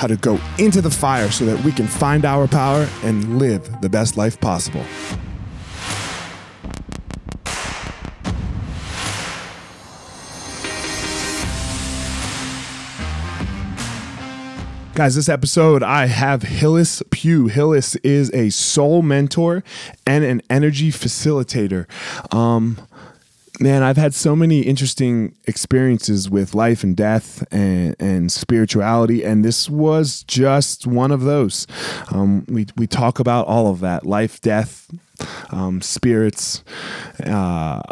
how to go into the fire so that we can find our power and live the best life possible. Guys, this episode I have Hillis Pugh. Hillis is a soul mentor and an energy facilitator. Um, man, I've had so many interesting experiences with life and death and, and spirituality, and this was just one of those. Um, we we talk about all of that: life, death, um, spirits. Uh,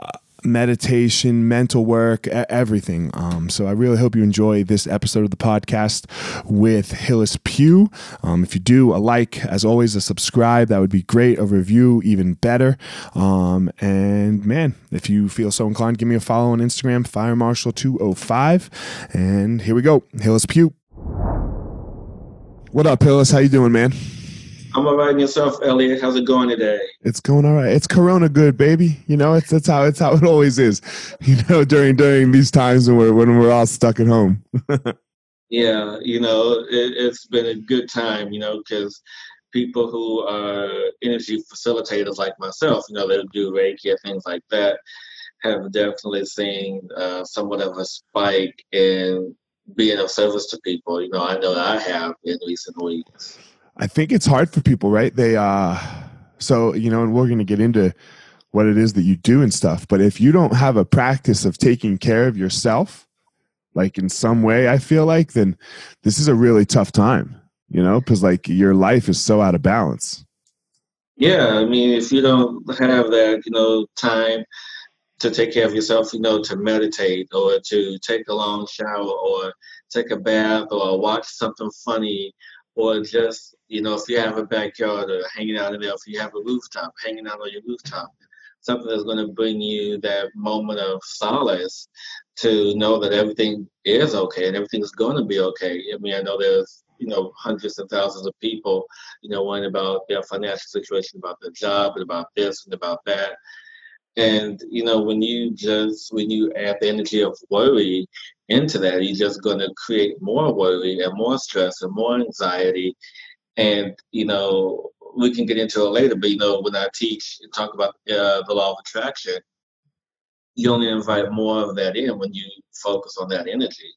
meditation, mental work, everything. Um, so I really hope you enjoy this episode of the podcast with Hillis Pugh. Um, if you do, a like, as always, a subscribe, that would be great. A review, even better. Um, and man, if you feel so inclined, give me a follow on Instagram, FireMarshal205. And here we go, Hillis Pugh. What up, Hillis? How you doing, man? I'm all right. And yourself, Elliot? How's it going today? It's going all right. It's Corona good, baby. You know, it's that's how it's how it always is. You know, during during these times when we're when we're all stuck at home. yeah, you know, it, has been a good time. You know, because people who are energy facilitators like myself, you know, they do Reiki and things like that, have definitely seen uh, somewhat of a spike in being of service to people. You know, I know I have in recent weeks. I think it's hard for people, right? They uh so you know, and we're gonna get into what it is that you do and stuff, but if you don't have a practice of taking care of yourself, like in some way, I feel like, then this is a really tough time, you know, because like your life is so out of balance. Yeah, I mean, if you don't have that, you know, time to take care of yourself, you know, to meditate or to take a long shower or take a bath or watch something funny or just you know if you have a backyard or hanging out in there if you have a rooftop hanging out on your rooftop something that's going to bring you that moment of solace to know that everything is okay and everything's going to be okay. I mean i know there's you know hundreds of thousands of people you know worrying about their financial situation about their job and about this and about that. And you know when you just when you add the energy of worry into that, you're just going to create more worry and more stress and more anxiety. And, you know, we can get into it later, but, you know, when I teach and talk about uh, the law of attraction, you only invite more of that in when you focus on that energy.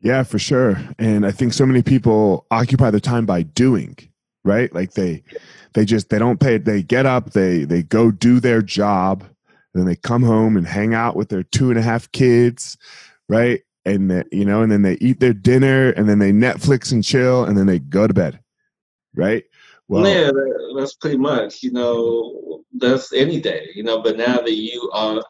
Yeah, for sure. And I think so many people occupy their time by doing, right? Like they they just they don't pay they get up, they they go do their job, then they come home and hang out with their two and a half kids, right? And the, you know, and then they eat their dinner and then they Netflix and chill and then they go to bed. Right? Well, yeah, that's pretty much, you know, that's any day, you know, but now that you are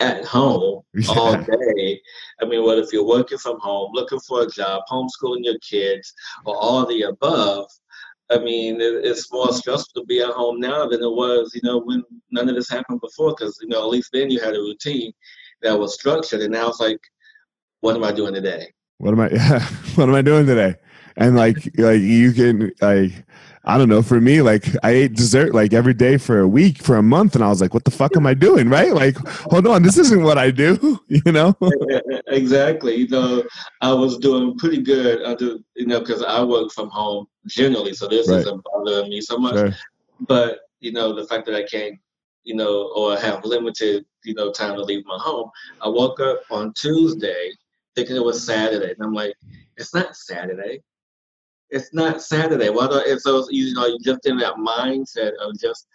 at home yeah. all day. I mean, what if you're working from home, looking for a job, homeschooling your kids, or all the above? I mean, it's more stressful to be at home now than it was, you know, when none of this happened before. Because you know, at least then you had a routine that was structured, and now it's like, what am I doing today? What am I? Yeah, what am I doing today? And like, like you can like I don't know. For me, like I ate dessert like every day for a week, for a month, and I was like, "What the fuck am I doing?" Right? Like, hold on, this isn't what I do. You know? exactly. You know, I was doing pretty good under, you know, because I work from home generally, so this right. isn't bothering me so much. Sure. But you know, the fact that I can't, you know, or have limited, you know, time to leave my home. I woke up on Tuesday thinking it was Saturday, and I'm like, it's not Saturday it's not Saturday. Why do and so you know you just in that mindset of just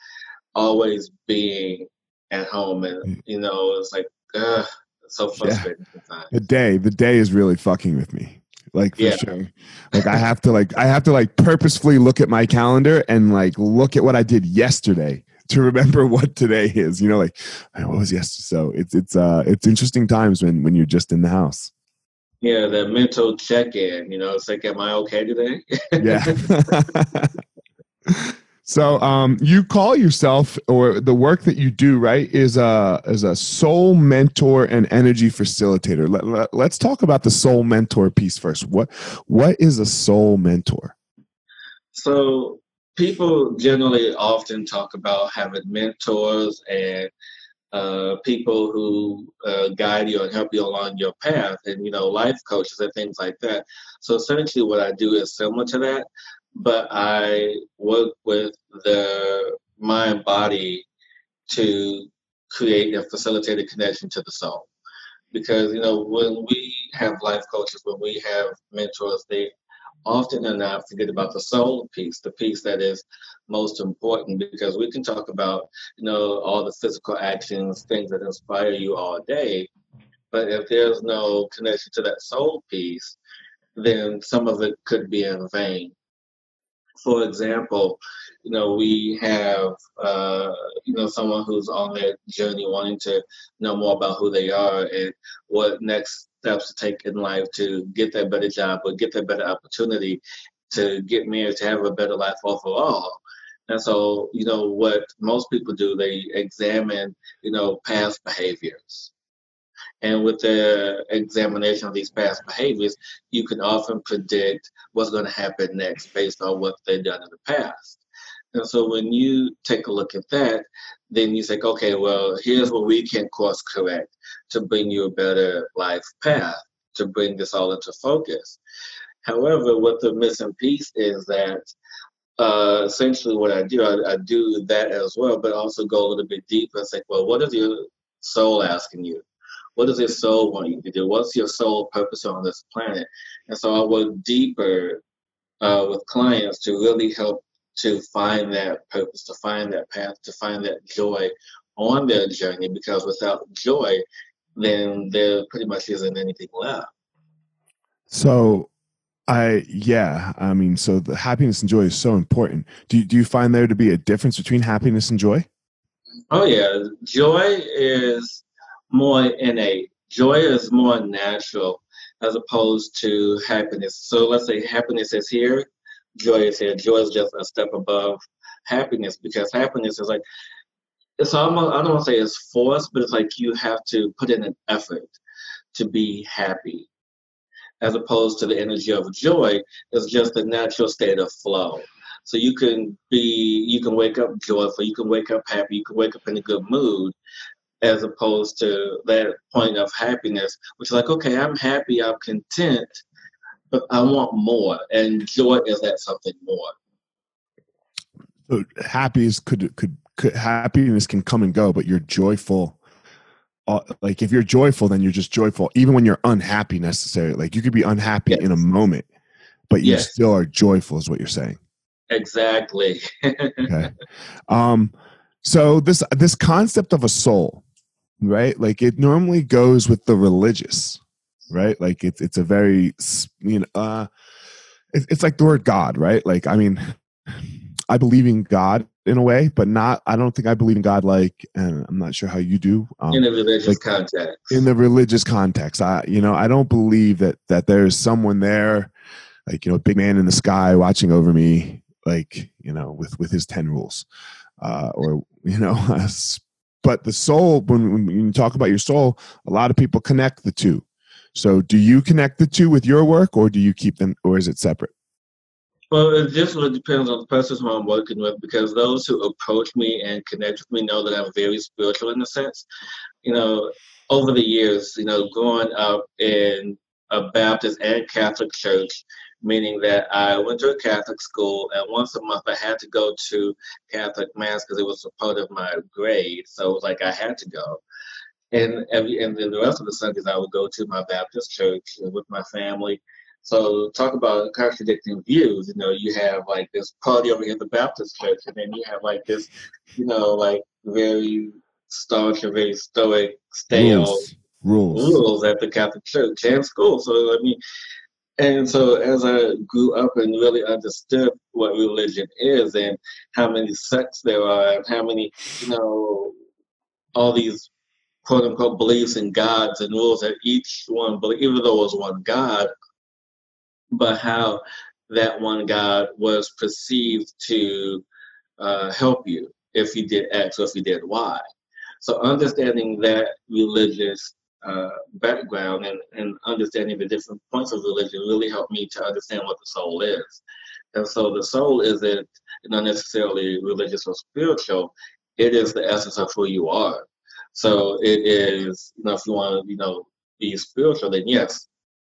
always being at home and mm. you know it's like uh so frustrating yeah. The day, the day is really fucking with me. Like for yeah. sure. Like I have to like I have to like purposefully look at my calendar and like look at what I did yesterday to remember what today is. You know, like what was yesterday? So it's it's uh it's interesting times when when you're just in the house. Yeah, the mental check-in. You know, it's like, am I okay today? yeah. so, um, you call yourself, or the work that you do, right, is a is a soul mentor and energy facilitator. Let, let, let's talk about the soul mentor piece first. What what is a soul mentor? So, people generally often talk about having mentors and uh, people who uh, guide you and help you along your path, and you know, life coaches and things like that. So essentially, what I do is similar to that, but I work with the mind body to create a facilitated connection to the soul. Because you know, when we have life coaches, when we have mentors, they often not forget about the soul piece, the piece that is most important because we can talk about, you know, all the physical actions, things that inspire you all day. But if there's no connection to that soul piece, then some of it could be in vain. For example, you know, we have, uh, you know, someone who's on their journey wanting to know more about who they are and what next steps to take in life to get that better job or get that better opportunity to get married to have a better life overall. And so, you know, what most people do, they examine, you know, past behaviors. And with the examination of these past behaviors, you can often predict what's going to happen next based on what they've done in the past. And so when you take a look at that, then you say, okay, well, here's what we can course correct to bring you a better life path, to bring this all into focus. However, what the missing piece is that uh, essentially what I do, I, I, do that as well, but also go a little bit deeper and say, well, what is your soul asking you? What does your soul want you to do? What's your soul purpose on this planet? And so I work deeper uh, with clients to really help to find that purpose, to find that path, to find that joy on their journey because without joy, then there pretty much isn't anything left. So, I yeah, I mean, so the happiness and joy is so important. Do do you find there to be a difference between happiness and joy? Oh yeah, joy is more innate. Joy is more natural as opposed to happiness. So let's say happiness is here, joy is here. Joy is just a step above happiness because happiness is like it's almost I don't want to say it's forced, but it's like you have to put in an effort to be happy. As opposed to the energy of joy, it's just a natural state of flow. So you can be you can wake up joyful, you can wake up happy, you can wake up in a good mood, as opposed to that point of happiness, which is like, okay, I'm happy, I'm content, but I want more, and joy is that something more. So happiness could could, could happiness can come and go, but you're joyful uh, like if you're joyful, then you're just joyful, even when you're unhappy necessarily. Like you could be unhappy Yes. in a moment, but you Yes. still are joyful, is what you're saying. Exactly. Okay. um, so this this concept of a soul, right? Like it normally goes with the religious, right? Like it's it's a very you know uh, it, it's like the word God, right? Like I mean, I believe in God in a way, but not. I don't think I believe in God like, and I'm not sure how you do. Um, in a religious like, context. in the religious context i you know i don't believe that that there's someone there like you know a big man in the sky watching over me like you know with with his 10 rules uh or you know but the soul when, when you talk about your soul a lot of people connect the two so do you connect the two with your work or do you keep them or is it separate Well, it just really depends on the person who I'm working with because those who approach me and connect with me know that I'm very spiritual in a sense. You know, over the years, you know, growing up in a Baptist and Catholic church, meaning that I went to a Catholic school and once a month I had to go to Catholic Mass because it was a part of my grade. So it was like I had to go. And every and then the rest of the Sundays I would go to my Baptist church with my family. So talk about contradicting views. You know, you have like this party over here at the Baptist church, and then you have like this, you know, like very staunch and very stoic, stale rules rules rules at the Catholic church and school. So I mean, and so as I grew up and really understood what religion is and how many sects there are and how many, you know, all these quote unquote beliefs in gods and rules that each one believe, even though it was one God, but how that one God was perceived to uh, help you if you did X or if you did Y. So understanding that religious uh, background and, and understanding the different points of religion really helped me to understand what the soul is. And so the soul isn't not necessarily religious or spiritual, it is the essence of who you are. So it is, you know, if you want to, you know, be spiritual, then yes.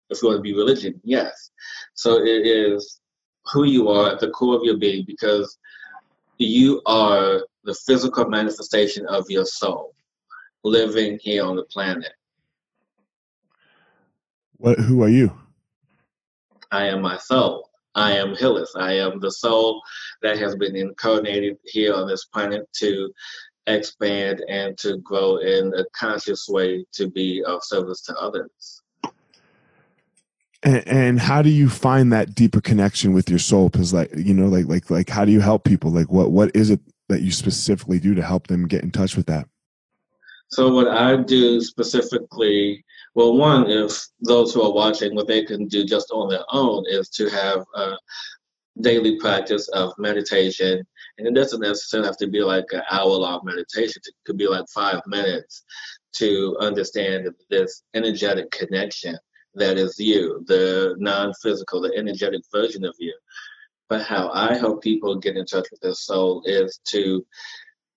If you want to be religion, yes. So it is who you are at the core of your being because you are the physical manifestation of your soul living here on the planet. what who are you I am my soul. I am Hillis. I am the soul that has been incarnated here on this planet to expand and to grow in a conscious way to be of service to others. and, and how do you find that deeper connection with your soul because like you know like like like how do you help people like what what is it that you specifically do to help them get in touch with that So what I do specifically, well, one, if those who are watching, what they can do just on their own is to have a daily practice of meditation. And it doesn't necessarily have to be like an hour-long meditation. It could be like five minutes to understand this energetic connection that is you, the non-physical, the energetic version of you. But how I help people get in touch with their soul is to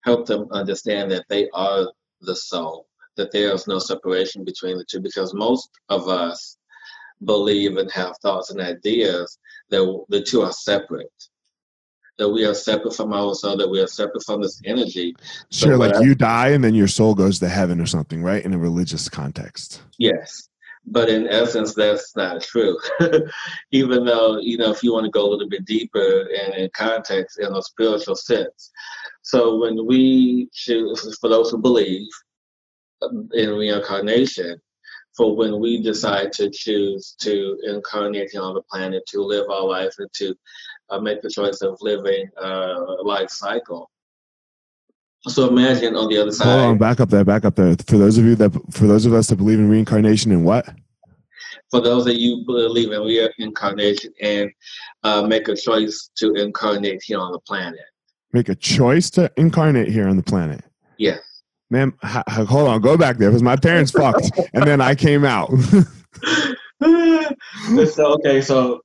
help them understand that they are the soul, that there is no separation between the two, because most of us believe and have thoughts and ideas that the two are separate. That we are separate from our soul, that we are separate from this energy. Sure what like I- you die and then your soul goes to heaven or something right in a religious context Yes. But in essence, that's not true. Even though, you know, if you want to go a little bit deeper and in context in a spiritual sense. So when we choose, for those who believe um, in reincarnation, for when we decide to choose to incarnate here on the planet, to live our life and to uh, make the choice of living a life cycle. So imagine on the other side. hold on back up there back up there for those of you that for those of us that believe in reincarnation and what for those that you believe in reincarnation and uh, make a choice to incarnate here on the planet. make a choice to incarnate here on the planet Yes. Man hold on go back there because my parents fucked and then i came out so okay, so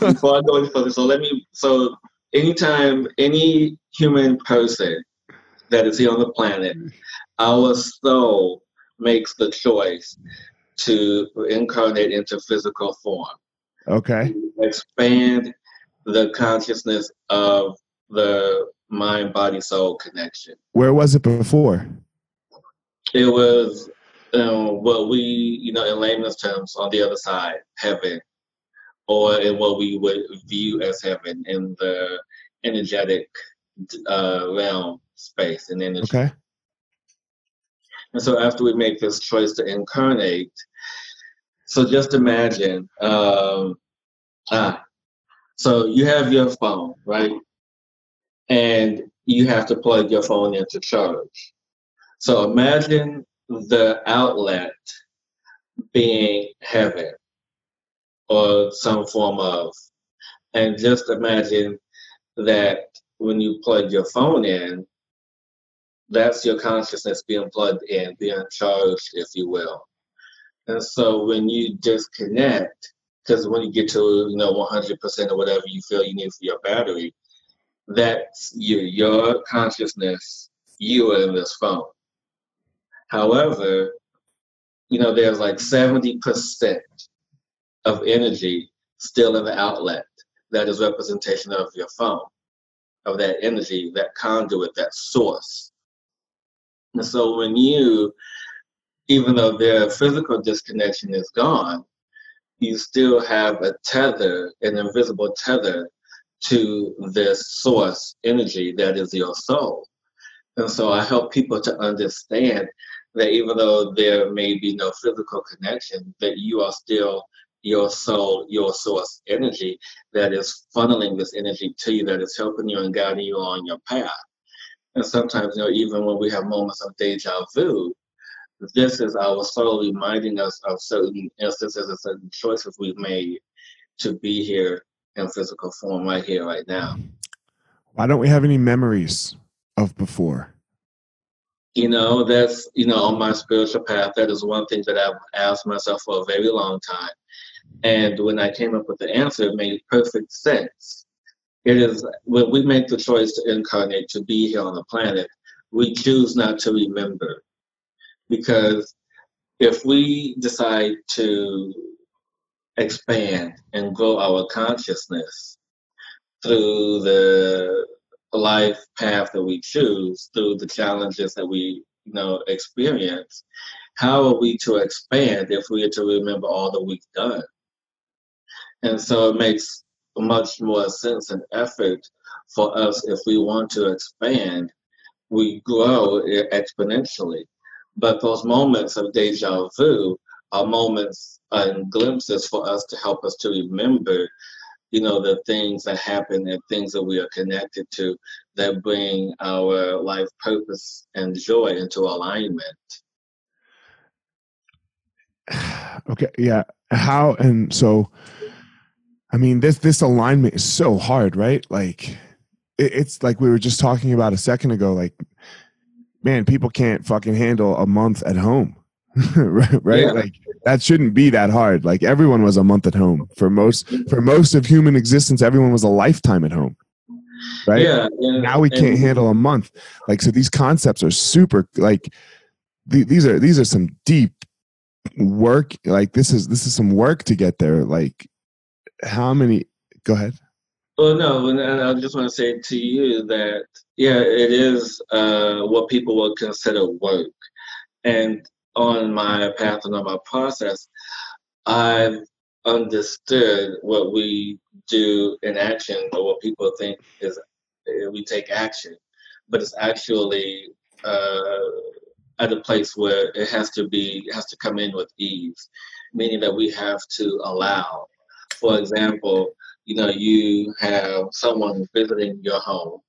before I go any further, so let me so anytime any human person that is here on the planet, our soul makes the choice to incarnate into physical form. okay expand the consciousness of the mind body soul connection. where was it before It was um, what we, you know, in layman's terms, on the other side, heaven, or in what we would view as heaven in the energetic uh, realm, space, and energy. Okay. And so after we make this choice to incarnate, so just imagine, um, ah, so you have your phone, right? And you have to plug your phone into charge. So imagine the outlet being heaven or some form of, and just imagine that when you plug your phone in, that's your consciousness being plugged in, being charged, if you will. And so when you disconnect, because when you get to you know 100% or whatever you feel you need for your battery, that's you, your consciousness, you in this phone. However, you know, there's like 70% of energy still in the outlet that is representation of your phone, of that energy, that conduit, that source. And so when you, even though their physical disconnection is gone, you still have a tether, an invisible tether to this source energy that is your soul. And so I help people to understand that even though there may be no physical connection, that you are still your soul, your source energy that is funneling this energy to you, that is helping you and guiding you on your path. And sometimes, you know, even when we have moments of deja vu, this is our soul reminding us of certain instances and certain choices we've made to be here in physical form right here, right now. Why don't we have any memories of before? You know, that's, you know, on my spiritual path, that is one thing that I've asked myself for a very long time. And when I came up with the answer, it made perfect sense. It is when we make the choice to incarnate, to be here on the planet, we choose not to remember. Because if we decide to expand and grow our consciousness through the life path that we choose, through the challenges that we you know experience, how are we to expand if we are to remember all that we've done? And so it makes much more sense and effort for us if we want to expand, we grow exponentially. But those moments of deja vu are moments and glimpses for us to help us to remember, you know, the things that happen and things that we are connected to that bring our life purpose and joy into alignment. Okay, yeah. How and so I mean, this this alignment is so hard, right? Like, it, it's like we were just talking about a second ago. Like, man, people can't fucking handle a month at home, right? right? Yeah. Like that shouldn't be that hard. Like everyone was a month at home for most for most of human existence. Everyone was a lifetime at home, right? Yeah. yeah. Now we can't handle a month. Like so, these concepts are super. Like th- these are these are some deep work. Like this is this is some work to get there. Like how many? Go ahead. Well, no, and I just want to say to you that yeah, it is uh, what people would consider work, and on my path and on my process, I've understood what we do in action or what people think is uh, we take action, but it's actually uh, at a place where it has to be has to come in with ease, meaning that we have to allow. For example, you know, you have someone visiting your home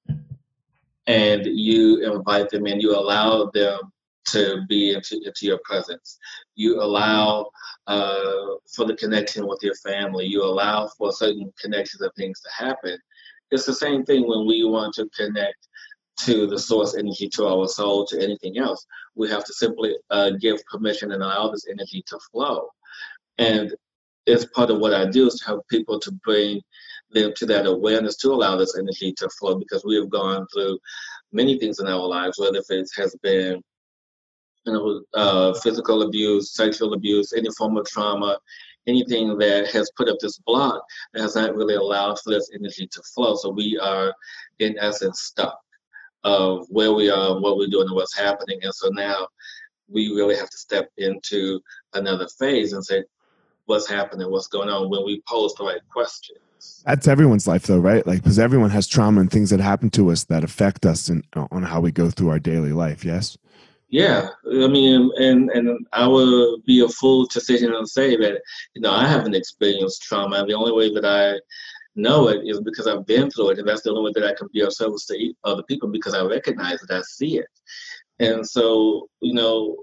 and you invite them and you allow them to be into, into your presence. You allow uh, for the connection with your family. You allow for certain connections of things to happen. It's the same thing when we want to connect to the source energy, to our soul, to anything else. We have to simply uh, give permission and allow this energy to flow. And it's part of what I do is to help people to bring them to that awareness to allow this energy to flow because we have gone through many things in our lives, whether it has been you know, uh, physical abuse, sexual abuse, any form of trauma, anything that has put up this block that has not really allowed for this energy to flow. So we are, in essence, stuck of where we are, what we're doing, and what's happening. And so now we really have to step into another phase and say, what's happening, what's going on when we pose the right questions. That's everyone's life, though, right? Like, because everyone has trauma and things that happen to us that affect us in, on how we go through our daily life. Yes. Yeah, I mean, and and I would be a fool to sit here and say that you know I haven't experienced trauma. The only way that I know it is because I've been through it, and that's the only way that I can be of service to other people because I recognize it, I see it, and so you know,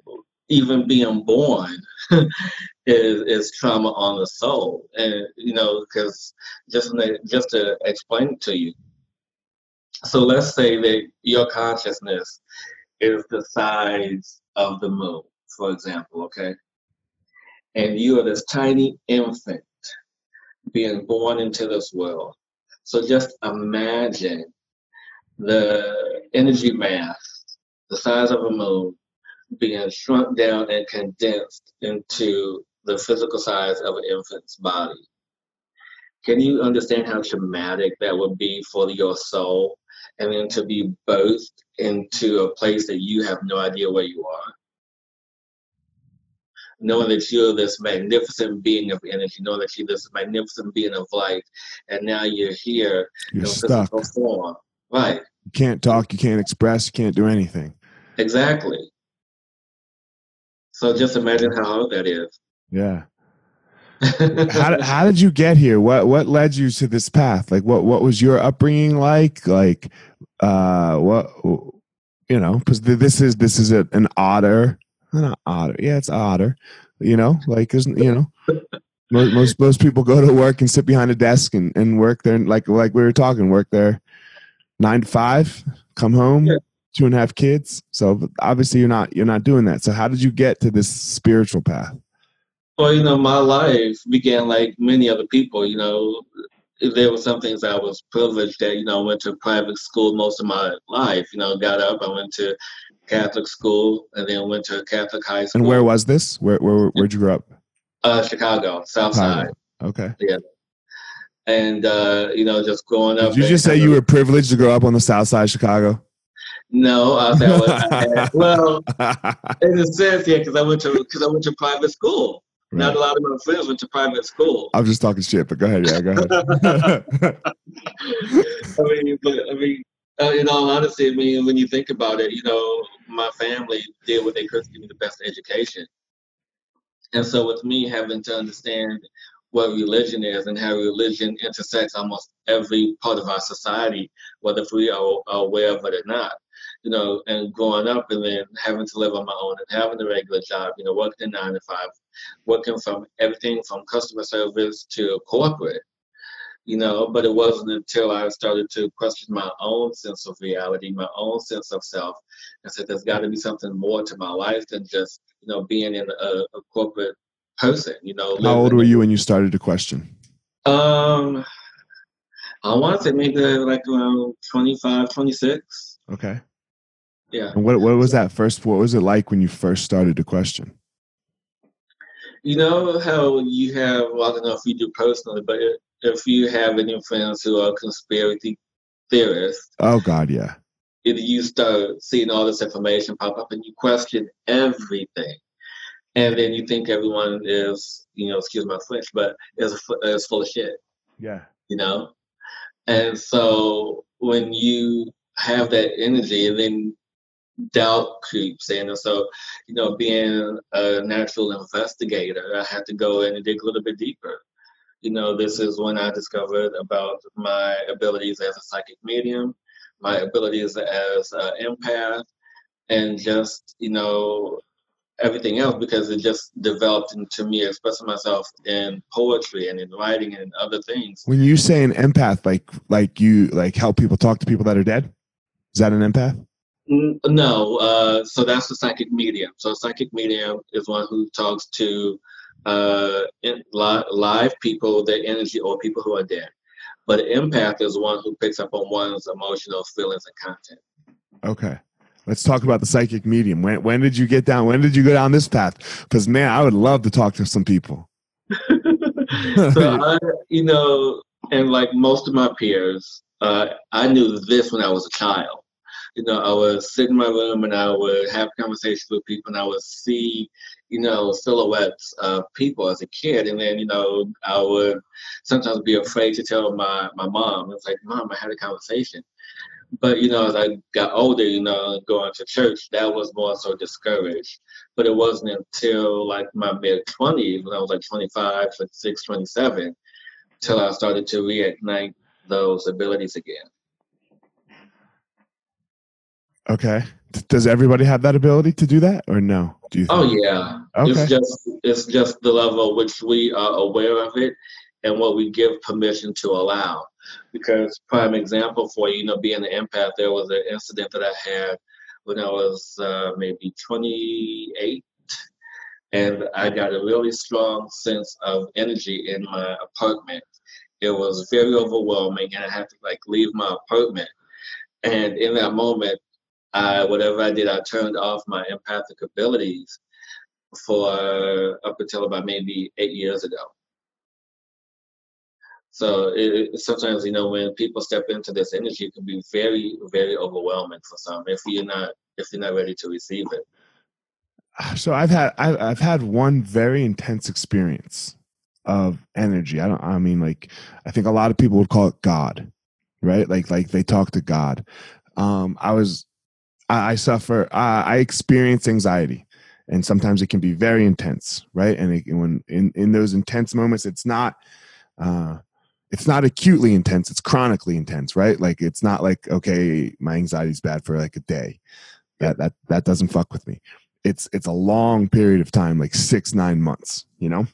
even being born is is trauma on the soul, and you know, because just just to explain it to you. So let's say that your consciousness is the size of the moon, for example, okay? And you are this tiny infant being born into this world. So just imagine the energy mass, the size of a moon, being shrunk down and condensed into the physical size of an infant's body. Can you understand how traumatic that would be for your soul? And then to be both into a place that you have no idea where you are knowing that you're this magnificent being of energy, knowing that you're this magnificent being of light, and now you're here you're in stuck. form. Right. You can't talk, you can't express, you can't do anything. Exactly. So just imagine how hard that is. Yeah. How, did, how did you get here? What what led you to this path? Like what what was your upbringing like? Like uh what you know, because this is this is a, an otter not otter. Yeah, it's otter. You know, like there's you know, most, most most people go to work and sit behind a desk and, and work there like like we were talking, work there nine to five, come home, yeah. two and a half kids. So obviously you're not you're not doing that. So how did you get to this spiritual path? Well, you know, my life began like many other people. You know, there were some things I was privileged that you know went to private school most of my life. You know, got up, I went to Catholic school, and then went to Catholic high school. And where was this? Where where where'd you grow up? Uh, Chicago, South Side. Okay. Yeah. And uh, you know, just growing up. Did you just say you were privileged to grow up on the South Side of Chicago? No, I was, well, in a sense, yeah, because I went to because I went to private school. Right. Not a lot of my friends went to private school. I'm just talking shit, but go ahead. Yeah, go ahead. I mean, but I mean, uh, in all honesty, I mean, when you think about it, you know, my family did what they could to give me the best education. And so, with me having to understand what religion is and how religion intersects almost every part of our society, whether we are, are aware of it or not, you know, and growing up and then having to live on my own and having a regular job, you know, working nine to five, working from everything from customer service to corporate, you know, but it wasn't until I started to question my own sense of reality, my own sense of self, and said there's got to be something more to my life than just, you know, being in a, a corporate person, you know. How old were you when you started to question? Um, I want to say maybe like around 25, 26. Okay. Yeah. And what, what was that first, what was it like when you first started to question? You know how you have, well, I don't know if you do personally, but if you have any friends who are conspiracy theorists. Oh, God, yeah. If you start seeing all this information pop up and you question everything, and then you think everyone is, you know, excuse my French, but is, is full of shit. Yeah. You know? And so when you have that energy and then doubt creeps in. And so, you know, being a natural investigator, I had to go in and dig a little bit deeper. You know, this is when I discovered about my abilities as a psychic medium, my abilities as an empath, and just, you know, everything else because it just developed into me expressing myself in poetry and in writing and other things. When you say an empath, like like you like help people talk to people that are dead, is that an empath? No, uh, so that's the psychic medium. So psychic medium is one who talks to uh, live, live people, their energy, or people who are dead. But empath is one who picks up on one's emotional feelings and content. Okay. Let's talk about the psychic medium. When when did you get down? When did you go down this path? Because man, I would love to talk to some people. so I, you know, and like most of my peers, uh, I knew this when I was a child you know, I would sit in my room and I would have conversations with people and I would see, you know, silhouettes of people as a kid. And then, you know, I would sometimes be afraid to tell my, my mom. It's like, Mom, I had a conversation. But, you know, as I got older, you know, going to church, that was more so discouraged. But it wasn't until like my mid 20s, when I was like 25, 26, 27, till I started to reignite those abilities again. Okay. Does everybody have that ability to do that or no? Do you oh, think? Oh yeah. Okay. It's just it's just the level which we are aware of it and what we give permission to allow. Because prime example for you know being an empath, there was an incident that I had when I was uh, maybe 28, and I got a really strong sense of energy in my apartment. It was very overwhelming, and I had to like leave my apartment. And in that moment, I whatever I did, I turned off my empathic abilities for up until about maybe eight years ago. So it, sometimes, you know, when people step into this energy, it can be very, very overwhelming for some if you're not if you're not ready to receive it. So I've had I've, I've had one very intense experience of energy. I don't. I mean, like I think a lot of people would call it God, right? Like like they talk to God. Um, I was I, I suffer. I, I experience anxiety, and sometimes it can be very intense, right? And it, when in in those intense moments, it's not. Uh, it's not acutely intense it's chronically intense right like it's not like okay my anxiety's bad for like a day that that that doesn't fuck with me it's it's a long period of time like six nine months you know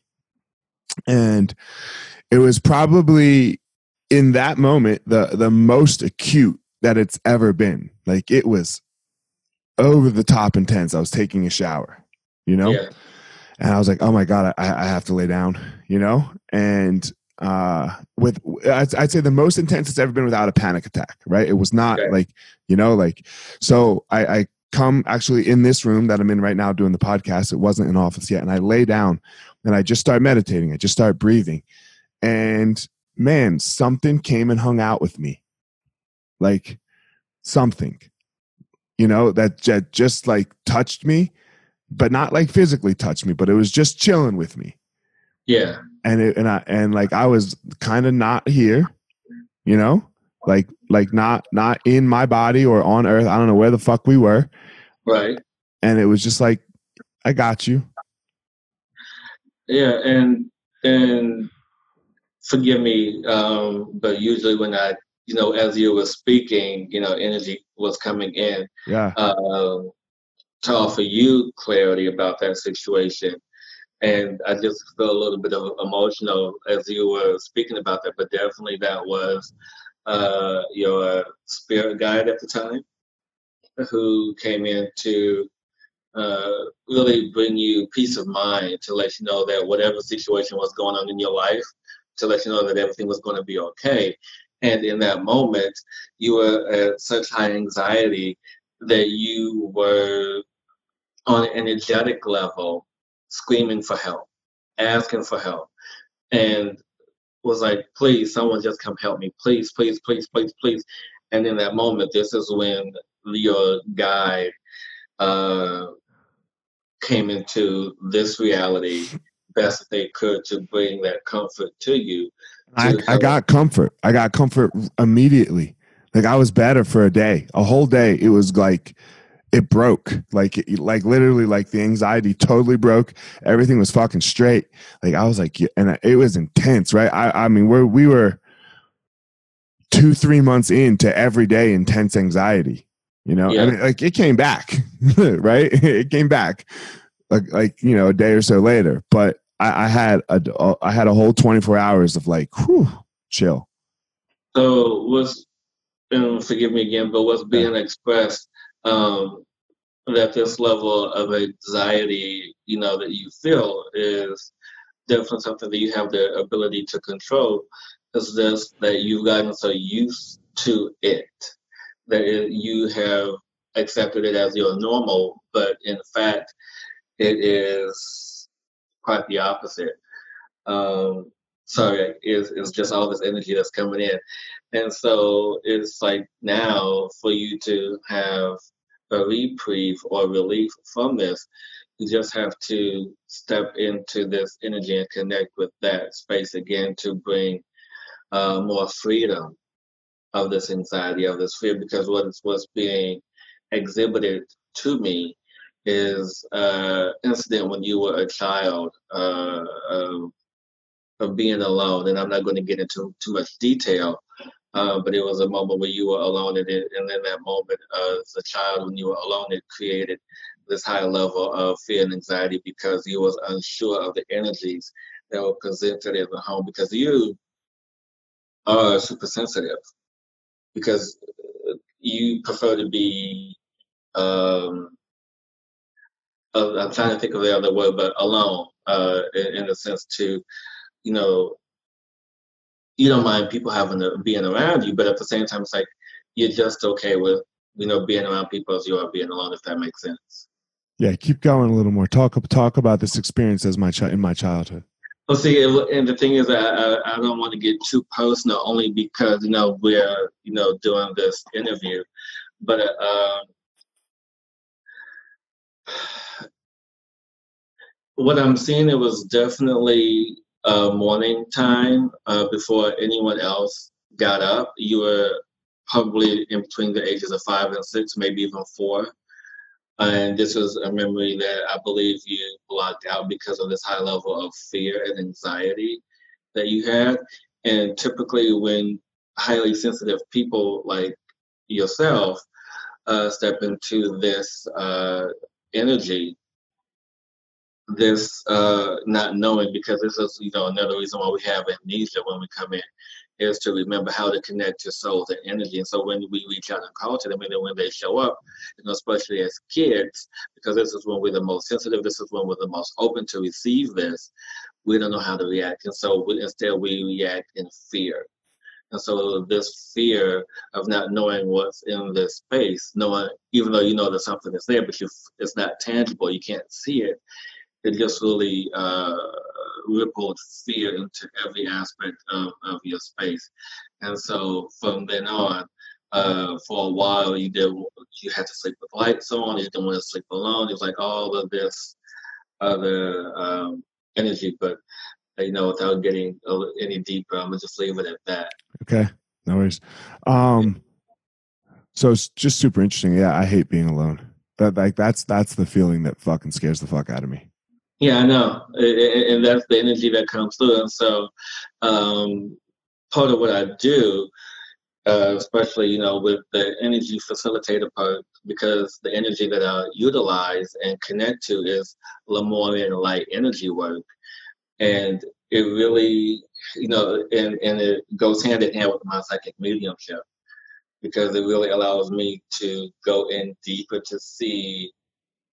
and it was probably in that moment the the most acute that it's ever been like it was over the top intense. I was taking a shower, you know, yeah. and I was like, oh my god, I, I have to lay down, you know, and uh with I'd, I'd, say the most intense it's ever been without a panic attack right? It was not okay. like you know like so I, I come actually in this room that i'm in right now doing the podcast. It wasn't an office yet. And i lay down and i just start meditating. I just start breathing. And man something came and hung out with me. Like something you know, that, that just like touched me, but not like physically touched me, but it was just chilling with me. Yeah. And it, and I, and like I was kind of not here, you know, like, like not, not in my body or on earth. I don't know where the fuck we were. Right. And it was just like, I got you. Yeah. And, and forgive me, um, but usually when I you know, as you were speaking, you know, energy was coming in. Yeah. Uh, to offer you clarity about that situation. And I just felt a little bit of emotional as you were speaking about that, but definitely that was uh, your spirit guide at the time who came in to uh, really bring you peace of mind to let you know that whatever situation was going on in your life, to let you know that everything was going to be okay. And in that moment, you were at such high anxiety that you were on an energetic level screaming for help, asking for help, and was like, please, someone just come help me. Please, please, please, please, please. And in that moment, this is when your guide uh, came into this reality best they could to bring that comfort to you I, I got comfort. I got comfort immediately. Like I was better for a day, a whole day. It was like it broke, like like literally, like the anxiety totally broke. Everything was fucking straight. Like I was like, and it was intense, right? I I mean, we we were two three months into every day intense anxiety. You know, yeah. I mean, like it came back, right? It came back, like like you know, a day or so later, but I, I had a I had a whole 24 hours of like, whew, chill. So was, and forgive me again, but what's being expressed um, that this level of anxiety, you know, that you feel is definitely something that you have the ability to control. Is this that you've gotten so used to it that it, you have accepted it as your normal, but in fact, it is quite the opposite. Um, so it's, it's just all this energy that's coming in. And so it's like now for you to have a reprieve or relief from this, you just have to step into this energy and connect with that space again to bring uh, more freedom of this anxiety, of this fear, because what is what's being exhibited to me is uh, incident when you were a child uh, of, of being alone, and I'm not going to get into too much detail, uh, but it was a moment where you were alone, and, it, and in that moment, as a child, when you were alone, it created this high level of fear and anxiety because you was unsure of the energies that were presented in the home because you are super sensitive because you prefer to be um, uh, I'm trying to think of the other word, but alone uh, in, in the sense to, you know, you don't mind people having to, being around you, but at the same time, it's like you're just okay with you know being around people as you are being alone, if that makes sense. Yeah, keep going a little more. Talk talk about this experience as my chi- in my childhood. Well, see, and the thing is, I, I, I don't want to get too personal, only because you know we're you know doing this interview, but uh, what I'm seeing, it was definitely uh, morning time uh, before anyone else got up. You were probably in between the ages of five and six, maybe even four. And this was a memory that I believe you blocked out because of this high level of fear and anxiety that you had. And typically, when highly sensitive people like yourself uh, step into this uh, energy, this uh, not knowing because this is you know another reason why we have amnesia when we come in is to remember how to connect to souls and energy. And so when we reach out and call to them, and then when they show up, you know, especially as kids, because this is when we're the most sensitive, this is when we're the most open to receive this, we don't know how to react. And so we, instead we react in fear. And so this fear of not knowing what's in this space, knowing even though you know that something is there, but you it's not tangible, you can't see it, it just really uh, rippled fear into every aspect of, of your space. And so from then on, uh, for a while, you did you had to sleep with lights on. You didn't want to sleep alone. It was like all of this other um, energy, but you know, without getting any deeper, I'm gonna just leave it at that. Okay, no worries. Um, so it's just super interesting. Yeah, I hate being alone. That like that's that's the feeling that fucking scares the fuck out of me. Yeah, I know, and that's the energy that comes through. And so, um, part of what I do, uh, especially you know with the energy facilitator part, because the energy that I utilize and connect to is Lemurian light energy work, and it really, you know, and and it goes hand in hand with my psychic mediumship because it really allows me to go in deeper to see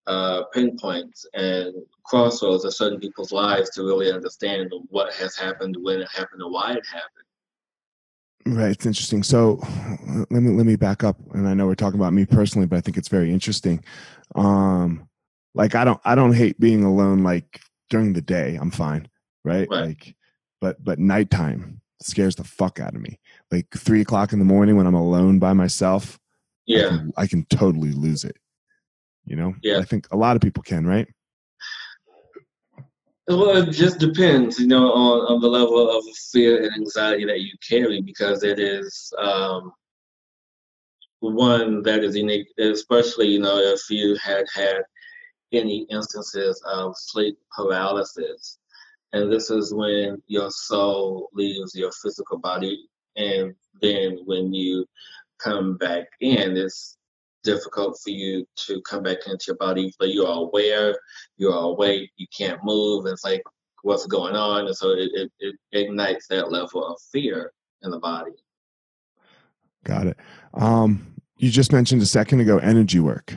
uh, pinpoints and crossroads of certain people's lives to really understand what has happened, when it happened, and why it happened. Right, it's interesting. So let me let me back up, and I know we're talking about me personally, but I think it's very interesting. Um, like I don't I don't hate being alone. Like during the day, I'm fine, right? right. Like, but but nighttime scares the fuck out of me. Like three o'clock in the morning when I'm alone by myself, yeah, I can, I can totally lose it. You know, yeah. I think a lot of people can, right? Well, it just depends, you know, on, on the level of fear and anxiety that you carry because it is um, one that is unique, especially, you know, if you had had any instances of sleep paralysis. And this is when your soul leaves your physical body. And then when you come back in, it's difficult for you to come back into your body. But you are aware, you are awake, you can't move. It's like what's going on, and so it, it, it ignites that level of fear in the body. Got it. Um, you just mentioned a second ago energy work.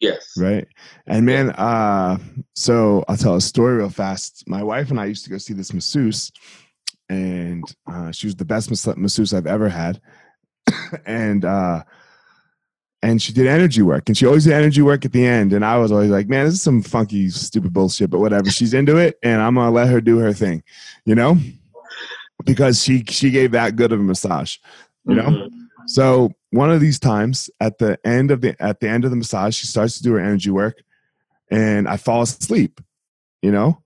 Yes. Right. And man, uh, so I'll tell a story real fast. My wife and I used to go see this masseuse, and uh, she was the best masseuse I've ever had. and uh, and she did energy work and she always did energy work at the end and i was always like man this is some funky stupid bullshit but whatever she's into it and i'm gonna let her do her thing you know because she she gave that good of a massage You know? Mm-hmm. So one of these times at the end of the at the end of the massage, she starts to do her energy work and I fall asleep, you know?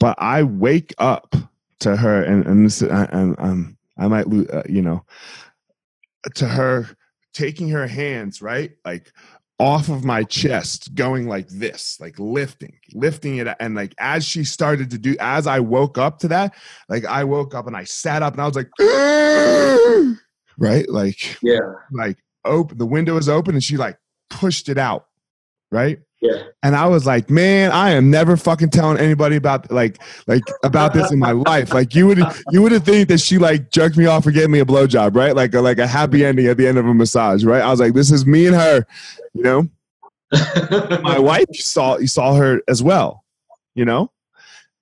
But I wake up to her and and this and um I might lose, uh, you know, to her taking her hands, right? Like off of my chest going like this like lifting lifting it and like as she started to do as i woke up to that like i woke up and i sat up and i was like right like yeah like open the window is open and she like pushed it out right yeah. And I was like, man, I am never fucking telling anybody about like like about this in my life. Like you would you would have think that she like jerked me off or gave me a blowjob, right? Like a, like a happy ending at the end of a massage, right? I was like, this is me and her, you know. my wife you saw you saw her as well, you know.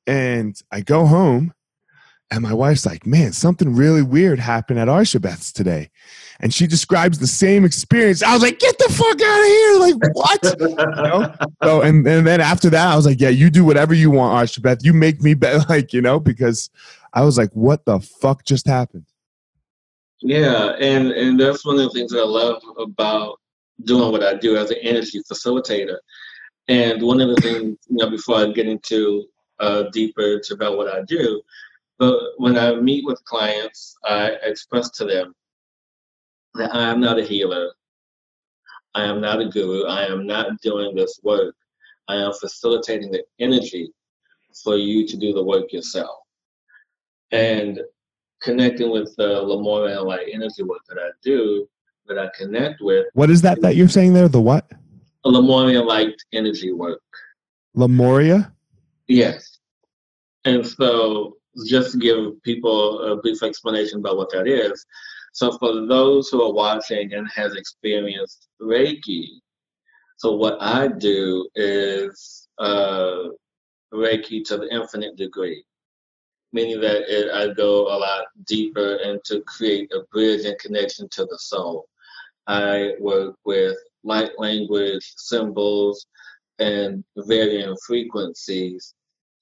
And I go home, and my wife's like, man, something really weird happened at Arshabeth's today and she describes the same experience. I was like, get the fuck out of here. Like, what? you know? So, and, and then after that, I was like, yeah, you do whatever you want, Arshabeth. You make me better, like, you know, because I was like, what the fuck just happened? Yeah, and, and that's one of the things that I love about doing what I do as an energy facilitator. And one of the things, you know, before I get into uh, deeper about what I do, but when I meet with clients, I express to them that I am not a healer. I am not a guru. I am not doing this work. I am facilitating the energy for you to do the work yourself. And connecting with the Lemuria light energy work that I do, that I connect with. What is that that you're saying there? The what? A Lemuria light energy work. Lemuria? Yes. And so, just to give people a brief explanation about what that is, so for those who are watching and has experienced Reiki, so what I do is uh, Reiki to the infinite degree, meaning that it, I go a lot deeper and to create a bridge and connection to the soul. I work with light language, symbols, and varying frequencies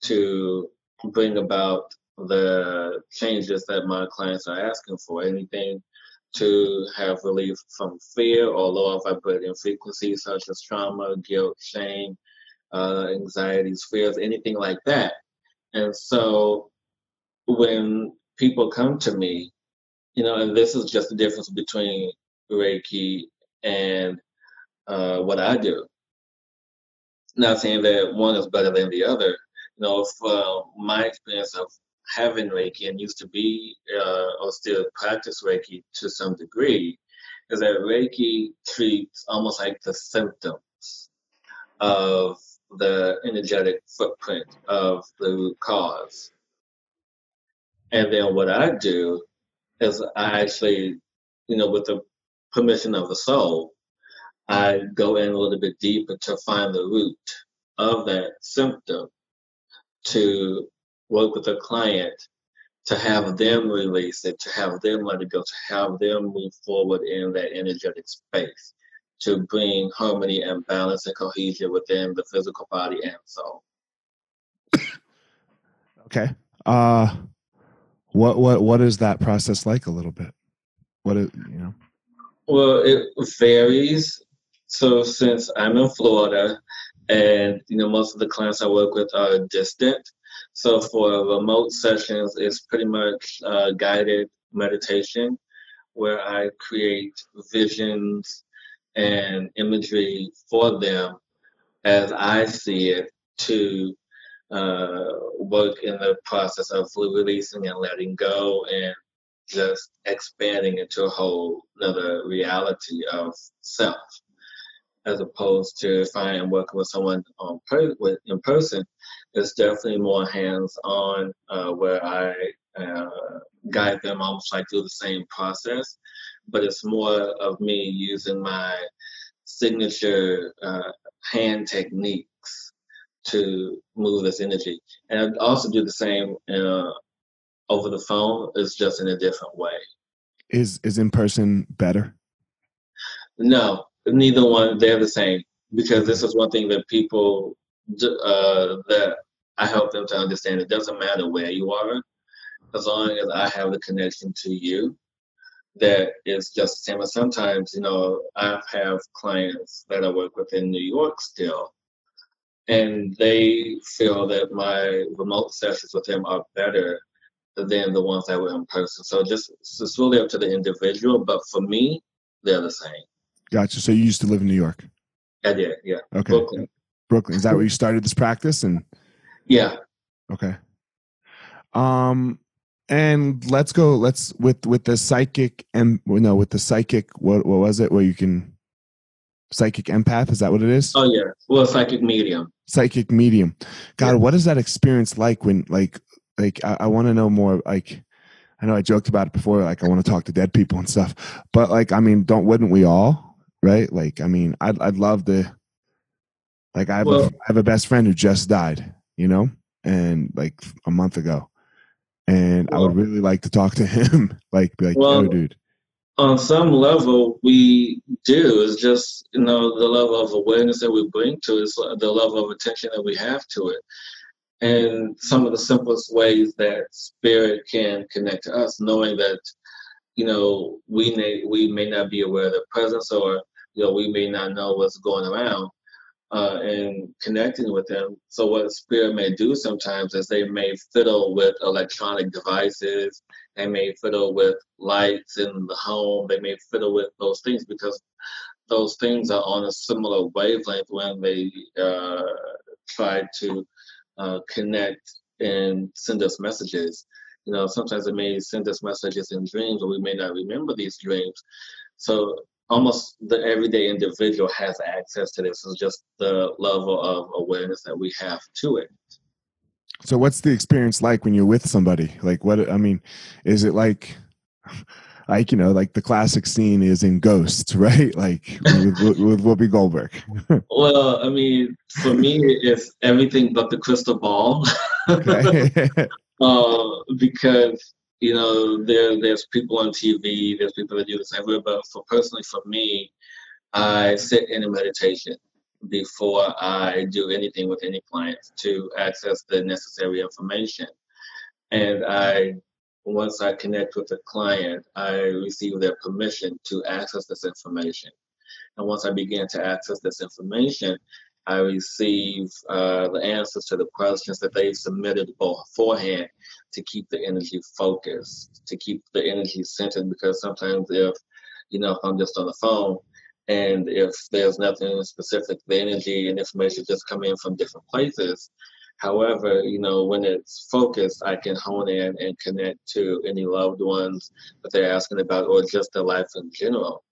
to bring about the changes that my clients are asking for. Anything to have relief from fear or lower vibrating frequencies such as trauma, guilt, shame, uh, anxieties, fears, anything like that. And so when people come to me, you know, and this is just the difference between Reiki and uh, what I do. Not saying that one is better than the other. You know, from my experience of having Reiki and used to be uh, or still practice Reiki to some degree is that Reiki treats almost like the symptoms of the energetic footprint of the root cause. And then what I do is I actually, you know, with the permission of the soul, I go in a little bit deeper to find the root of that symptom to work with a client to have them release it, to have them let it go, to have them move forward in that energetic space, to bring harmony and balance and cohesion within the physical body and soul. Okay. Uh what what what is that process like a little bit? What it, you know? Well, it varies. So since I'm in Florida and you know most of the clients I work with are distant, so for remote sessions, it's pretty much uh, guided meditation where I create visions and imagery for them as I see it to uh, work in the process of releasing and letting go and just expanding into a whole another reality of self. As opposed to if I am working with someone on per- with, in person, it's definitely more hands-on uh, where I uh, guide them almost like through the same process, but it's more of me using my signature uh, hand techniques to move this energy. And I also do the same uh, over the phone. It's just in a different way. Is is in person better? No, neither one they're the same because this is one thing that people uh, that I help them to understand. It doesn't matter where you are, as long as I have the connection to you. that is just the same. And sometimes, you know, I have clients that I work with in New York still, and they feel that my remote sessions with them are better than the ones that were in person. So just it's really up to the individual, but for me, they're the same. Gotcha. So you used to live in New York? I did, yeah. Okay. Brooklyn. Brooklyn. Is that where you started this practice? And yeah. Okay. Um, and let's go. Let's with with the psychic and no, with the psychic. What what was it? Where you can psychic empath? Is that what it is? Oh yeah. Well, psychic medium. Psychic medium. God, yeah. what is that experience like when like like I, I want to know more like I know I joked about it before, like I want to talk to dead people and stuff. But like, I mean, don't wouldn't we all? Right? Like, I mean, I'd I'd love to like I have well, a, I have a best friend who just died, you know, and like a month ago. And well, I would really like to talk to him. like be like, well, oh, dude. On some level, we do. It's just you know the level of awareness that we bring to it, is uh, the level of attention that we have to it and some of the simplest ways that spirit can connect to us, knowing that you know we may we may not be aware of their presence, or you know we may not know what's going around, uh, and connecting with them. So what spirit may do sometimes is they may fiddle with electronic devices, they may fiddle with lights in the home, they may fiddle with those things because those things are on a similar wavelength when they uh, try to uh, connect and send us messages. You know, sometimes it may send us messages in dreams, or we may not remember these dreams. So almost the everyday individual has access to this. It's just the level of awareness that we have to it. So, what's the experience like when you're with somebody? Like, what I mean, is it like? like you know like the classic scene is in ghosts right like with, with, with whoopi goldberg well i mean for me it's everything but the crystal ball uh, because you know there there's people on tv there's people that do this everywhere but for personally for me i sit in a meditation before i do anything with any clients to access the necessary information and i once I connect with the client, I receive their permission to access this information. And once I begin to access this information, I receive uh, the answers to the questions that they submitted beforehand to keep the energy focused, to keep the energy centered. Because sometimes, if you know, if I'm just on the phone and if there's nothing specific, the energy and information just come in from different places. However, you know, when it's focused, I can hone in and connect to any loved ones that they're asking about or just their life in general.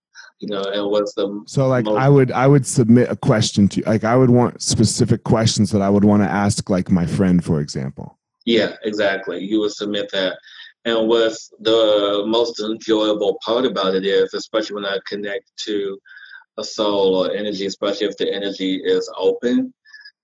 You know, and what's the so like most- I would I would submit a question to like I would want specific questions that I would want to ask like my friend, for example. Yeah, exactly. You would submit that. And what's the most enjoyable part about it is, especially when I connect to a soul or energy, especially if the energy is open,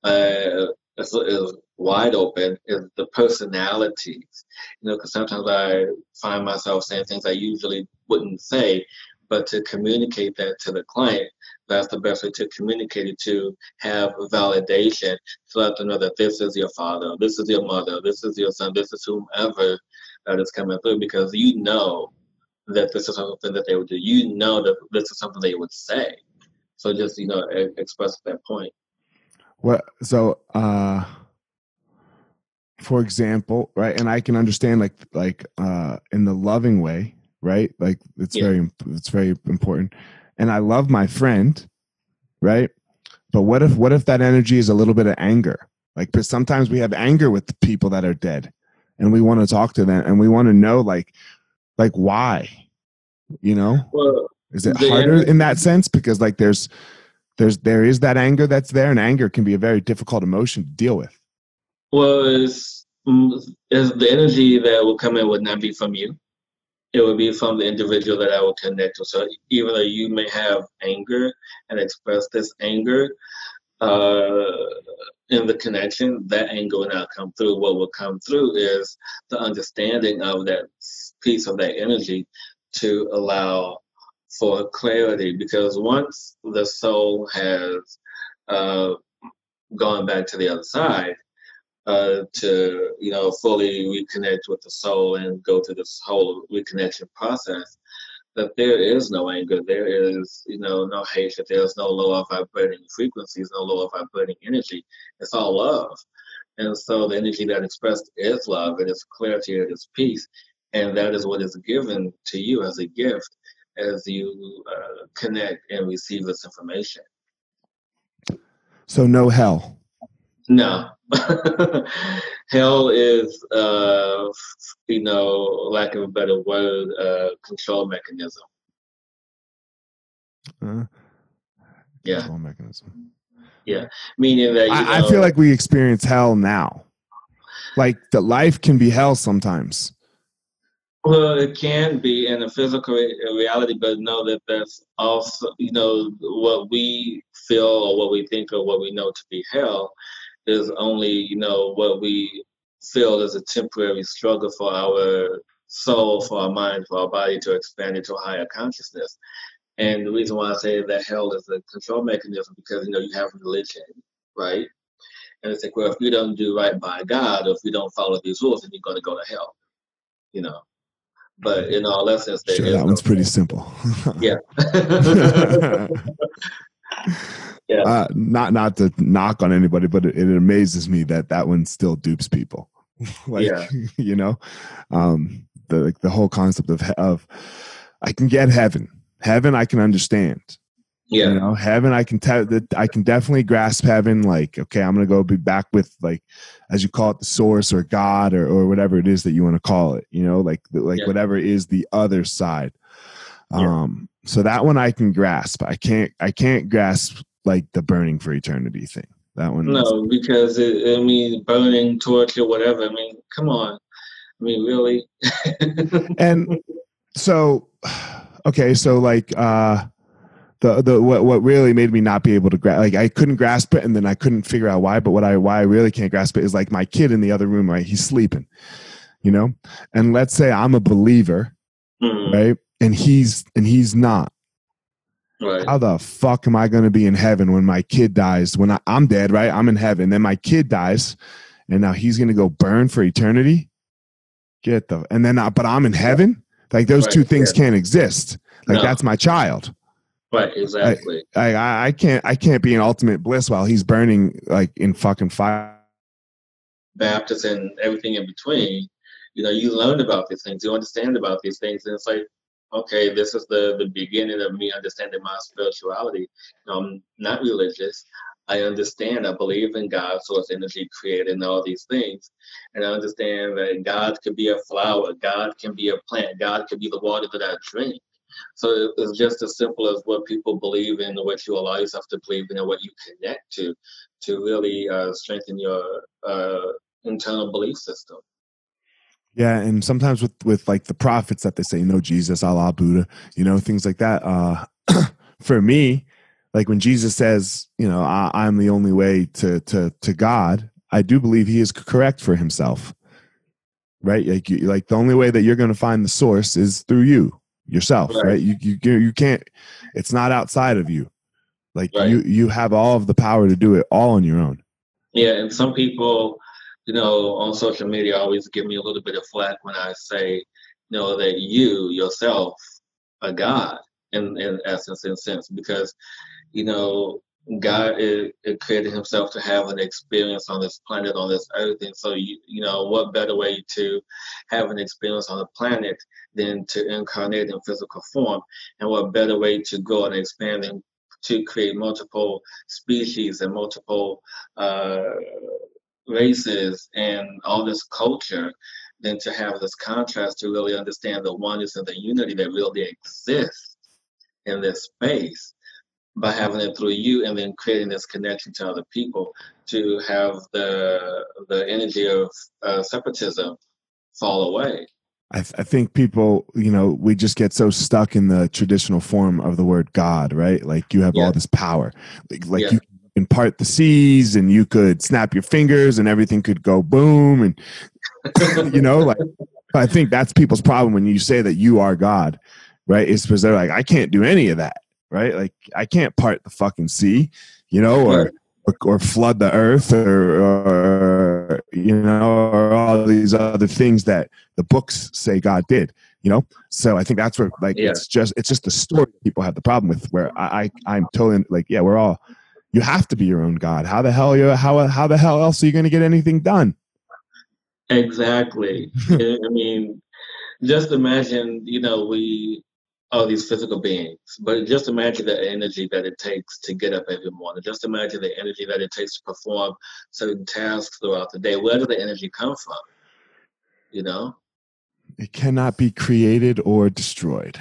uh, is, is wide open is the personalities. You know, because sometimes I find myself saying things I usually wouldn't say, but to communicate that to the client, that's the best way to communicate it to have validation to let them know that this is your father, this is your mother, this is your son, this is whomever that is coming through because you know that this is something that they would do. You know that this is something they would say. So just, you know, express that point. What so uh for example, right? And I can understand like like uh in the loving way, right? Like it's yeah. very it's very important. And I love my friend, right? But what if what if that energy is a little bit of anger? Like because sometimes we have anger with people that are dead and we want to talk to them and we want to know like like why? You know? Well, is it harder in that sense because like there's there's there is that anger that's there, and anger can be a very difficult emotion to deal with. Well, is is the energy that will come in would not be from you. It would be from the individual that I will connect with. So even though you may have anger and express this anger uh, in the connection, that anger will not come through. What will come through is the understanding of that piece of that energy to allow for clarity because once the soul has uh, gone back to the other side uh, to you know fully reconnect with the soul and go through this whole reconnection process that there is no anger, there is, you know, no hatred, there's no lower vibrating frequencies, no lower vibrating energy. It's all love. And so the energy that expressed is love, it is clarity, it is peace. And that is what is given to you as a gift as you uh, connect and receive this information. So, no hell. No. hell is, uh, you know, lack of a better word, uh, control mechanism. Uh, yeah. Control mechanism. Yeah. Meaning that I, know, I feel like we experience hell now. Like that life can be hell sometimes. Well, it can be in a physical reality, but know that that's also, you know, what we feel or what we think or what we know to be hell is only, you know, what we feel is a temporary struggle for our soul, for our mind, for our body to expand into a higher consciousness. And the reason why I say that hell is a control mechanism because, you know, you have religion, right? And it's like, well, if you don't do right by God, or if you don't follow these rules, then you're going to go to hell, you know. But in all essence, sure, that one's pretty simple. yeah. yeah. Uh, not not to knock on anybody, but it, it, amazes me that that one still dupes people. like yeah. you know, um, the like the whole concept of of I can get heaven. Heaven, I can understand. Yeah. You know, heaven, I can tell that I can definitely grasp heaven. Like, okay, I'm gonna go be back with like, as you call it, the source or God or or whatever it is that you want to call it. You know, like like yeah. whatever is the other side. Yeah. Um, so that one I can grasp. I can't I can't grasp like the burning for eternity thing. That one. No, because it, I mean, burning, torture, whatever. I mean, come on. I mean, really. and so, okay, so like. uh the the what what really made me not be able to grasp like I couldn't grasp it and then I couldn't figure out why but what I why I really can't grasp it is like my kid in the other room right he's sleeping you know and let's say I'm a believer mm-hmm. right and he's and he's not right how the fuck am I going to be in heaven when my kid dies when I, I'm dead right I'm in heaven then my kid dies and now he's going to go burn for eternity get the and then I, but I'm in heaven like those right. two things yeah. can't exist like no. that's my child Right, exactly. I, I, I can't I can't be in ultimate bliss while he's burning like in fucking fire. Baptist and everything in between. You know, you learn about these things, you understand about these things, and it's like, okay, this is the the beginning of me understanding my spirituality. I'm not religious. I understand. I believe in God, source, energy, creator, and all these things. And I understand that God could be a flower, God can be a plant, God can be the water that I drink. So it's just as simple as what people believe in, what you allow yourself to believe in, and what you connect to, to really uh, strengthen your uh, internal belief system. Yeah, and sometimes with with like the prophets that they say, you know, Jesus, Allah, Buddha, you know, things like that. Uh, for me, like when Jesus says, you know, I, I'm the only way to to to God, I do believe He is correct for Himself. Right, like you, like the only way that you're going to find the source is through you yourself, right? right? You, you you can't. It's not outside of you. Like right. you you have all of the power to do it all on your own. Yeah, and some people, you know, on social media always give me a little bit of flack when I say, you know, that you yourself are God in in essence, and sense, because you know God it, it created Himself to have an experience on this planet, on this earth, and so you you know what better way to have an experience on the planet than to incarnate in physical form, and what better way to go and expand and to create multiple species and multiple uh, races and all this culture than to have this contrast to really understand the oneness and the unity that really exists in this space by having it through you and then creating this connection to other people to have the the energy of uh, separatism fall away. I, th- I, think people, you know, we just get so stuck in the traditional form of the word God, right? Like you have yeah. all this power, like, like yeah. you can part the seas and you could snap your fingers and everything could go boom, and you know, like I think that's people's problem when you say that you are God, right? Is because they're like, I can't do any of that right? Like I can't part the fucking sea, you know, or or, or flood the earth, or, or you know, or all these other things that the books say God did. you know so i think that's where like Yeah. it's just it's just the story people have the problem with where i, I i'm totally like yeah we're all you have to be your own god how the hell you how how the hell else are you going to get anything done Exactly. I mean, just imagine, you know, we are these physical beings, but just imagine the energy that it takes to get up every morning. Just imagine the energy that it takes to perform certain tasks throughout the day. Where does the energy come from? You know? it cannot be created or destroyed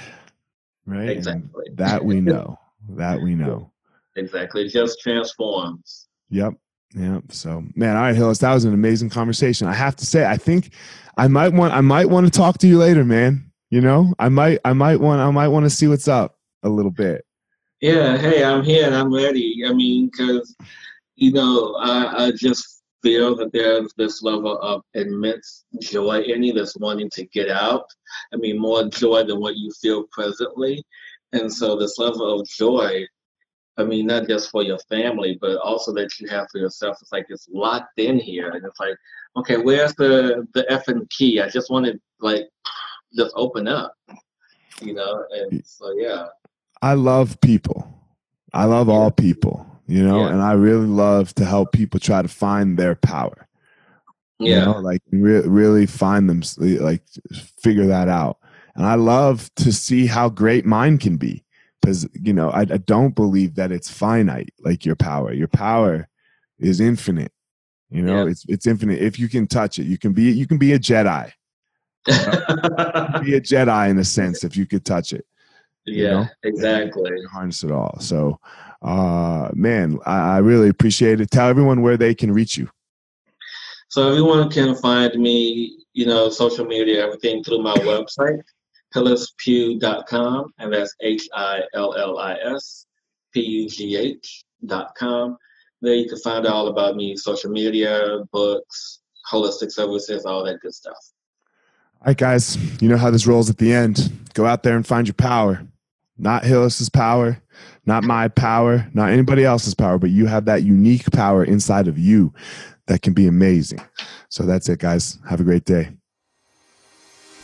right And Exactly. that we know that we know Exactly. It just transforms. Yep. Yep. So, man, all right, Hillis, that was an amazing conversation. I have to say, I think I might want, I might want to talk to you later, man. You know, I might, I might want, I might want to see what's up a little bit. Yeah, hey, I'm here and I'm ready. I mean, because, you know, I, I just feel that there's this level of immense joy in you that's wanting to get out. I mean, more joy than what you feel presently. And so, this level of joy, I mean, not just for your family, but also that you have for yourself, it's like it's locked in here. And it's like, okay, where's the, the effing key? I just want to, like, just open up, you know? And so, yeah. I love people. I love all people, you know, Yeah. and I really love to help people try to find their power. You Yeah. know, like re- really find them, like figure that out. And I love to see how great mine can be because, you know, I, I don't believe that it's finite, like your power. Your power is infinite. You know, Yeah. it's it's infinite. If you can touch it, you can be you can be a Jedi. Be a Jedi in a sense if you could touch it. yeah, know? exactly. You harness it all. So, uh, man, I, I really appreciate it. Tell everyone where they can reach you. So everyone can find me, you know, social media, everything through my website, hillispugh.com, and that's H I L L I S P U G H dot com. There you can find out all about me, social media, books, holistic services, all that good stuff. All right, guys, you know how this rolls at the end. Go out there and find your power. Not Hillis's power, not my power, not anybody else's power, but you have that unique power inside of you that can be amazing. So that's it, guys. Have a great day.